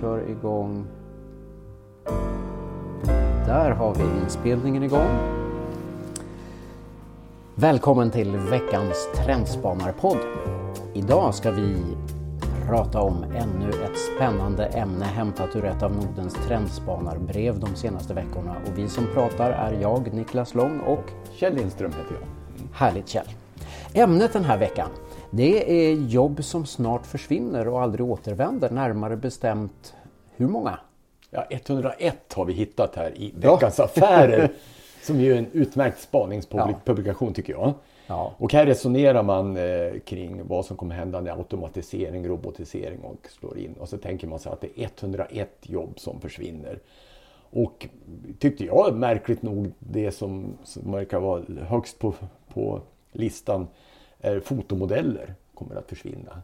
kör igång. Där har vi inspelningen igång. Välkommen till veckans Trendspanarpodd. Idag ska vi prata om ännu ett spännande ämne hämtat ur ett av Nordens trendspanarbrev de senaste veckorna. Och vi som pratar är jag, Niklas Lång och Kjell Lindström heter jag. Härligt Kjell. Ämnet den här veckan det är jobb som snart försvinner och aldrig återvänder. Närmare bestämt hur många? Ja, 101 har vi hittat här i Veckans ja. Affärer. som är en utmärkt spaningspublikation ja. tycker jag. Ja. Och här resonerar man eh, kring vad som kommer hända när automatisering, robotisering och slår in. Och så tänker man sig att det är 101 jobb som försvinner. Och tyckte jag märkligt nog det som, som verkar vara högst på, på listan är fotomodeller kommer att försvinna.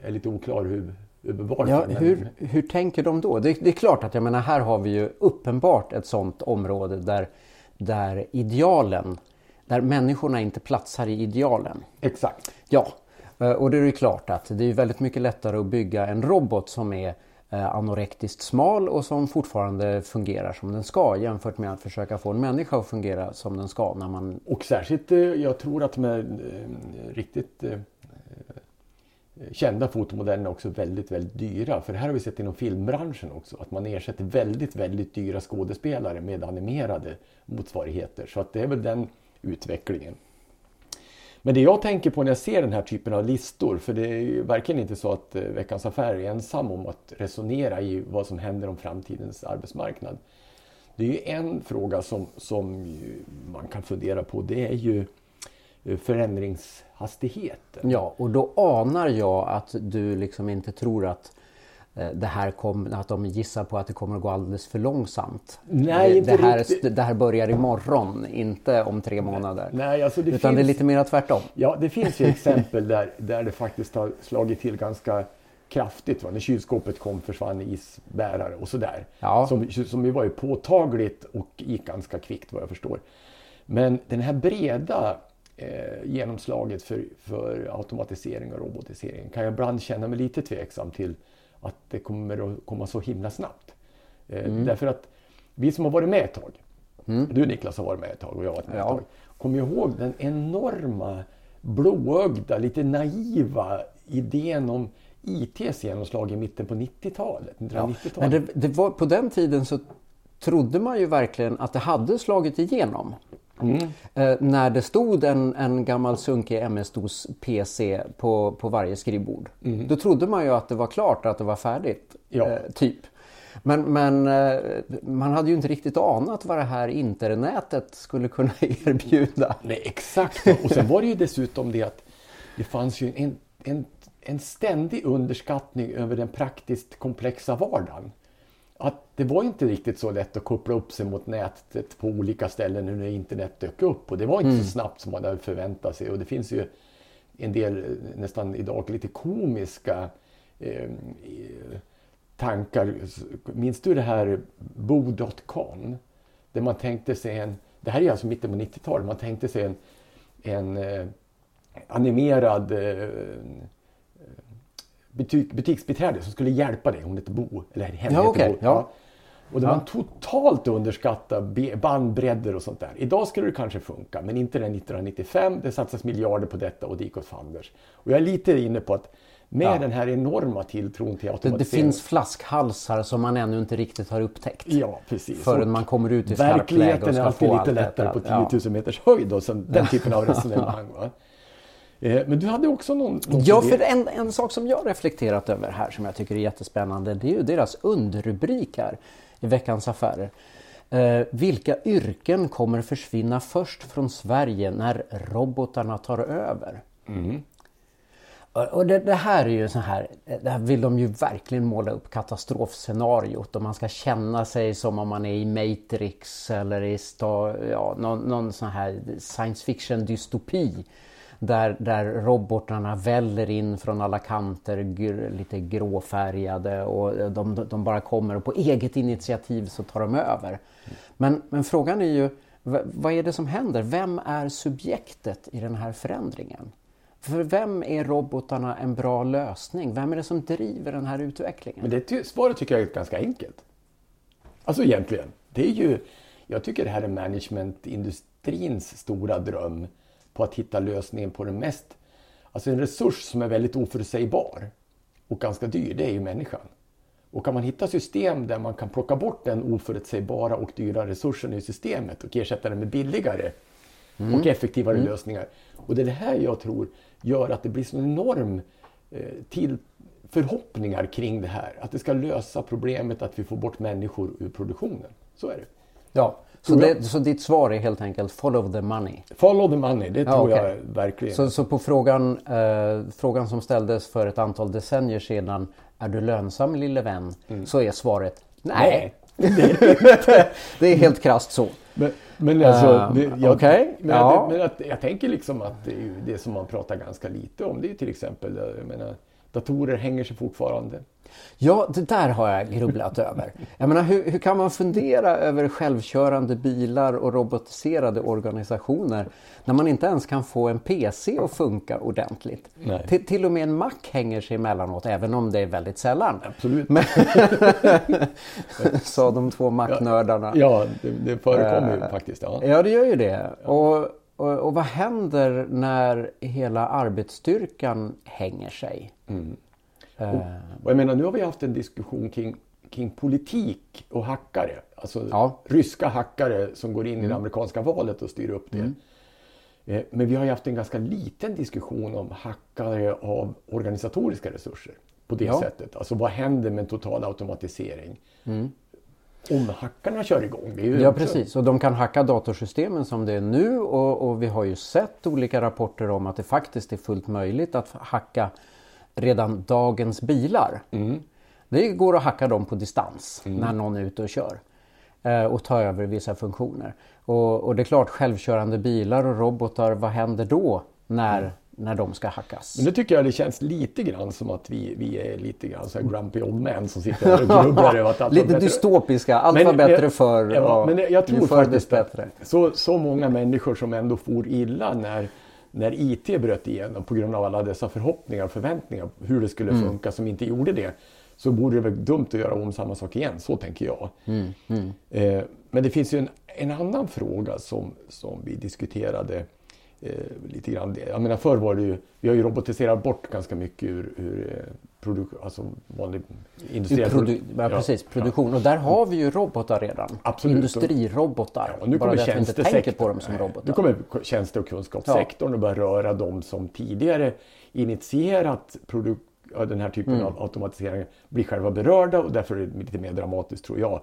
Jag är lite oklar hur, varför. Ja, hur, hur tänker de då? Det, det, är klart att jag menar här har vi ju uppenbart ett sådant område där, där idealen, där människorna inte platsar i idealen. Exakt. Ja, eh, och det är ju klart att det är väldigt mycket lättare att bygga en robot som är Eh, anorektiskt smal och som fortfarande fungerar som den ska jämfört med att försöka få en människa att fungera som den ska. När man... Och särskilt, eh, jag tror att de är eh, riktigt kända fotomodellerna också väldigt, väldigt dyra. För det här har vi sett inom filmbranschen också. Att man ersätter väldigt, väldigt dyra skådespelare med animerade motsvarigheter. Så att det är väl den utvecklingen. Men det jag tänker på när jag ser den här typen av listor, för det är ju verkligen inte så att eh, Veckans Affärer är ensam om att resonera i vad som händer om framtidens arbetsmarknad. Det är ju en fråga som, som man kan fundera på, det är ju eh, förändringshastigheten. Ja, och då anar jag att du liksom inte tror att det här kom, att de gissar på att det kommer att gå alldeles för långsamt. Nej, det, här, riktigt. det här börjar imorgon, inte om tre månader. Nej, alltså det Utan finns, det är lite mer tvärtom. Ja, det finns ju exempel där, där det faktiskt har slagit till ganska kraftigt. Va? När kylskåpet kom försvann isbärare och sådär. Ja. Som, som ju var ju påtagligt och gick ganska kvickt vad jag förstår. Men den här breda eh, genomslaget för, för automatisering och robotisering kan jag ibland känna mig lite tveksam till att det kommer att komma så himla snabbt. Eh, mm. Därför att vi som har varit med ett tag, mm. du Niklas har varit med ett tag och jag har varit med ja. ett tag. Kommer ihåg den enorma blåögda, lite naiva idén om ITs genomslag i mitten på 90-talet. Ja. Men det, det, var, på den tiden så trodde man ju verkligen att det hade slagit igenom. Mm. Eh, när det stod en, en gammal sunkig MS-DOS PC på, på varje skrivbord. Mm. Då trodde man ju att det var klart, att det var färdigt. Ja. Eh, typ. Men, men eh, man hade ju inte riktigt anat vad det här internetet skulle kunna erbjuda. Nej, exakt. Och sen var det ju dessutom det att det fanns ju en, en, en ständig underskattning över den praktiskt komplexa vardagen att det var inte riktigt så lätt att koppla upp sig mot nätet på olika ställen när internet dök upp. Och det var inte mm. så snabbt som man hade förväntat sig. Och det finns ju en del nästan idag lite komiska eh, tankar. Minns du det här Bo.com? Där man tänkte sig en, det här är alltså mitten på 90-talet, man tänkte sig en, en eh, animerad eh, butik, butiksbiträde som skulle hjälpa dig. Hon hette Bo. Eller henne ja, okay. Bo. Ja. Och det var ja. totalt underskatta bandbredder och sånt där. Idag skulle det kanske funka, men inte den 1995. Det satsas miljarder på detta och det gick åt fanders. Och jag är lite inne på att med ja. den här enorma tilltron till automatisering. Det, det, finns flaskhalsar som man ännu inte riktigt har upptäckt. Ja, precis. Förrän man kommer ut i skarpt läge och ska få allt Verkligheten är alltid lite lättare på 10 000 meters höjd. Och sen, den typen av resonemang. Va? Eh, men du hade också någon... någon ja, för en, en sak som jag reflekterat över här som jag tycker är jättespännande det är ju deras underrubrik här i Veckans Affärer. Eh, vilka yrken kommer försvinna först från Sverige när robotarna tar över? Mm. Och det, det, här är ju så här, det här vill de ju verkligen måla upp katastrofscenariot och man ska känna sig som om man är i Matrix eller i sta, ja, någon, någon sån här science fiction dystopi där, där robotarna väller in från alla kanter, gr, lite gråfärgade och de, de bara kommer och på eget initiativ så tar de över. Men, men frågan är ju, vad är det som händer? Vem är subjektet i den här förändringen? för vem är robotarna en bra lösning? Vem är det som driver den här utvecklingen? Men det svaret tycker jag är ganska enkelt. Alltså egentligen. Det är ju, jag tycker det här är managementindustrins stora dröm på att hitta lösningen på den mest, alltså en resurs som är väldigt oförutsägbar och ganska dyr, det är ju människan. Och kan man hitta system där man kan plocka bort den oförutsägbara och dyra resursen i systemet och ersätta den med billigare mm. och effektivare mm. lösningar. Och det är det här jag tror gör att det blir så enorm eh, till förhoppningar kring det här. Att det ska lösa problemet att vi får bort människor ur produktionen. Så är det. Ja, så, det, så ditt svar är helt enkelt follow the money? Follow the money, det tror okay. jag verkligen. Så, så på frågan, eh, frågan som ställdes för ett antal decennier sedan, är du lönsam lille vän? Mm. Så är svaret nej. nej. det är helt krasst så. Men, men alltså, uh, det, jag, okay. men, ja. men att, jag tänker liksom att det, är det som man pratar ganska lite om, det är till exempel, jag menar, datorer hänger sig fortfarande. Ja, det där har jag grubblat över. Jag menar, hur, hur, kan man fundera över självkörande bilar och robotiserade organisationer när man inte ens kan få en PC att funka ordentligt? Till, till och med en Mac hänger sig emellanåt, även om det är väldigt sällan. Absolut. Men, sa de två Mac-nördarna. Ja, det, det förekommer ju uh, faktiskt. Ja. ja, det gör ju det. Och, och, och, vad händer när hela arbetsstyrkan hänger sig? Mm. Och, och, jag menar, nu har vi haft en diskussion kring, kring politik och hackare. Alltså ja. ryska hackare som går in mm. i det mm. amerikanska valet och styr upp det. Mm. Eh, men vi har ju haft en ganska liten diskussion om hackare av organisatoriska resurser. På det ja. sättet. Alltså vad händer med en total automatisering? Mm. Om hackarna kör igång. Ja också... precis och de kan hacka datorsystemen som det är nu och, och vi har ju sett olika rapporter om att det faktiskt är fullt möjligt att hacka redan dagens bilar. Mm. Det går att hacka dem på distans mm. när någon är ute och kör eh, och ta över vissa funktioner. Och, och, det är klart, självkörande bilar och robotar, vad händer då när, mm. När de ska hackas? Men nu tycker jag det känns lite grann som att vi, vi är lite grann så här grumpy old men som sitter och grubblar över att allt Lite bättre. dystopiska, allt men, var bättre förr ja, men jag tror faktiskt bättre. Så, så många människor som ändå for illa när när IT bröt igenom på grund av alla dessa förhoppningar och förväntningar hur det skulle mm. funka som inte gjorde det så borde det vara dumt att göra om samma sak igen. Så tänker jag. Mm. Mm. Eh, men det finns ju en, en, annan fråga som, som vi diskuterade eh, lite grann. Jag menar förr var det ju, vi har ju robotiserat bort ganska mycket ur, ur eh, produ alltså vanlig industriell produ ja, precis, produktion. Ja. Och där har vi ju robotar redan. Absolut. Industrirobotar. Ja, och nu Bara kommer det att vi inte tänker på dem som robotar. Nu kommer tjänste och kunskapssektorn att börja röra dem som tidigare initierat den här typen mm. av automatisering blir själva berörda och därför är det lite mer dramatiskt tror jag.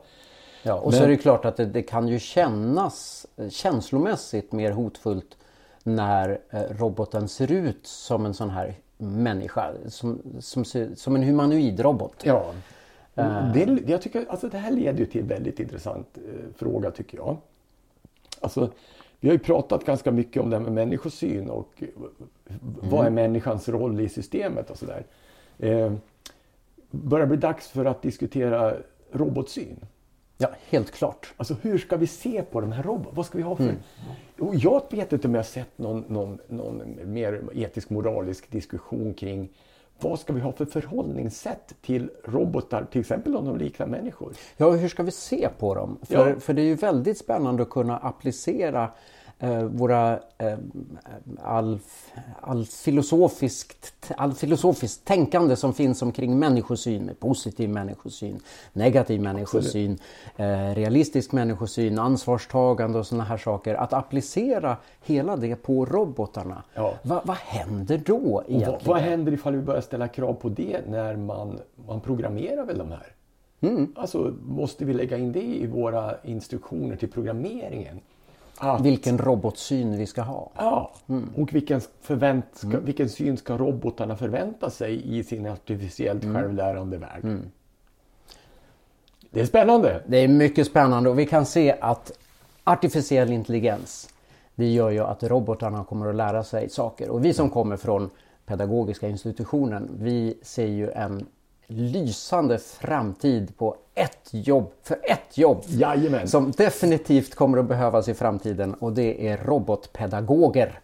Ja, och Men... så är det klart att det, det, kan ju kännas känslomässigt mer hotfullt när eh, roboten ser ut som en sån här människa, som, som, som en humanoid robot. Ja. Uh. Det, jag tycker, alltså det här leder ju till en väldigt intressant eh, fråga tycker jag. Alltså, vi har ju pratat ganska mycket om det här med människosyn och mm. vad är människans roll i systemet och sådär. Eh, börjar bli dags för att diskutera robotsyn. Ja, helt klart. Alltså hur ska vi se på de här robotarna? Vad ska vi ha för... Mm. Och jag vet inte om jag har sett någon, någon, någon mer etisk moralisk diskussion kring vad ska vi ha för förhållningssätt till robotar, till exempel om de liknar människor? Ja, hur ska vi se på dem? För, ja. för det är ju väldigt spännande att kunna applicera våra eh, all, all, filosofiskt, all filosofiskt tänkande som finns omkring människosyn med positiv människosyn, negativ människosyn, eh, realistisk människosyn, ansvarstagande och sådana här saker. Att applicera hela det på robotarna. Ja. Va, vad händer då egentligen? Vad, vad händer ifall vi börjar ställa krav på det när man, man programmerar väl de här? Mm. Alltså måste vi lägga in det i våra instruktioner till programmeringen? Att, vilken robotsyn vi ska ha. Ja, mm. och vilken, förvänt, ska, mm. vilken syn ska robotarna förvänta sig i sin artificiellt mm. självlärande värld? Mm. Det är spännande. Det är mycket spännande och vi kan se att artificiell intelligens det gör ju att robotarna kommer att lära sig saker. Och vi som kommer från pedagogiska institutionen, vi ser ju en lysande framtid på ett jobb, för ett jobb Jajamän. som definitivt kommer att behövas i framtiden och det är robotpedagoger.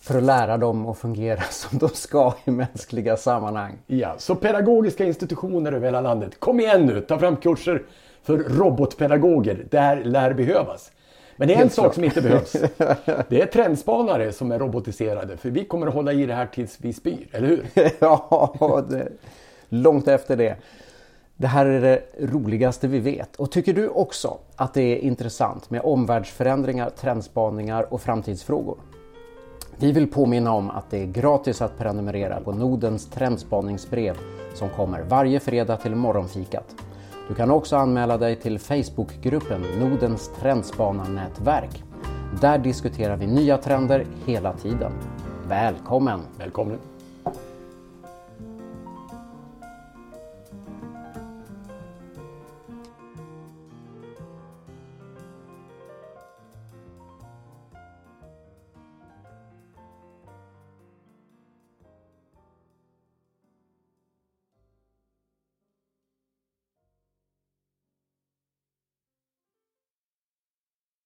för att lära dem att fungera som de ska i mänskliga sammanhang. Ja, så pedagogiska institutioner över hela landet, kom igen nu, ta fram kurser för robotpedagoger. Det här lär behövas. Men det är en sak som inte behövs. Det är trendspanare som är robotiserade, för vi kommer att hålla i det här tills vi spyr, eller hur? ja, det, långt efter det. Det här är det roligaste vi vet. Och tycker du också att det är intressant med omvärldsförändringar, trendspaningar och framtidsfrågor? Vi vill påminna om att det är gratis att prenumerera på Nordens trendspaningsbrev som kommer varje fredag till morgonfikat. Du kan också anmäla dig till Facebookgruppen Nordens trendspanarnätverk. Där diskuterar vi nya trender hela tiden. Välkommen! Välkommen!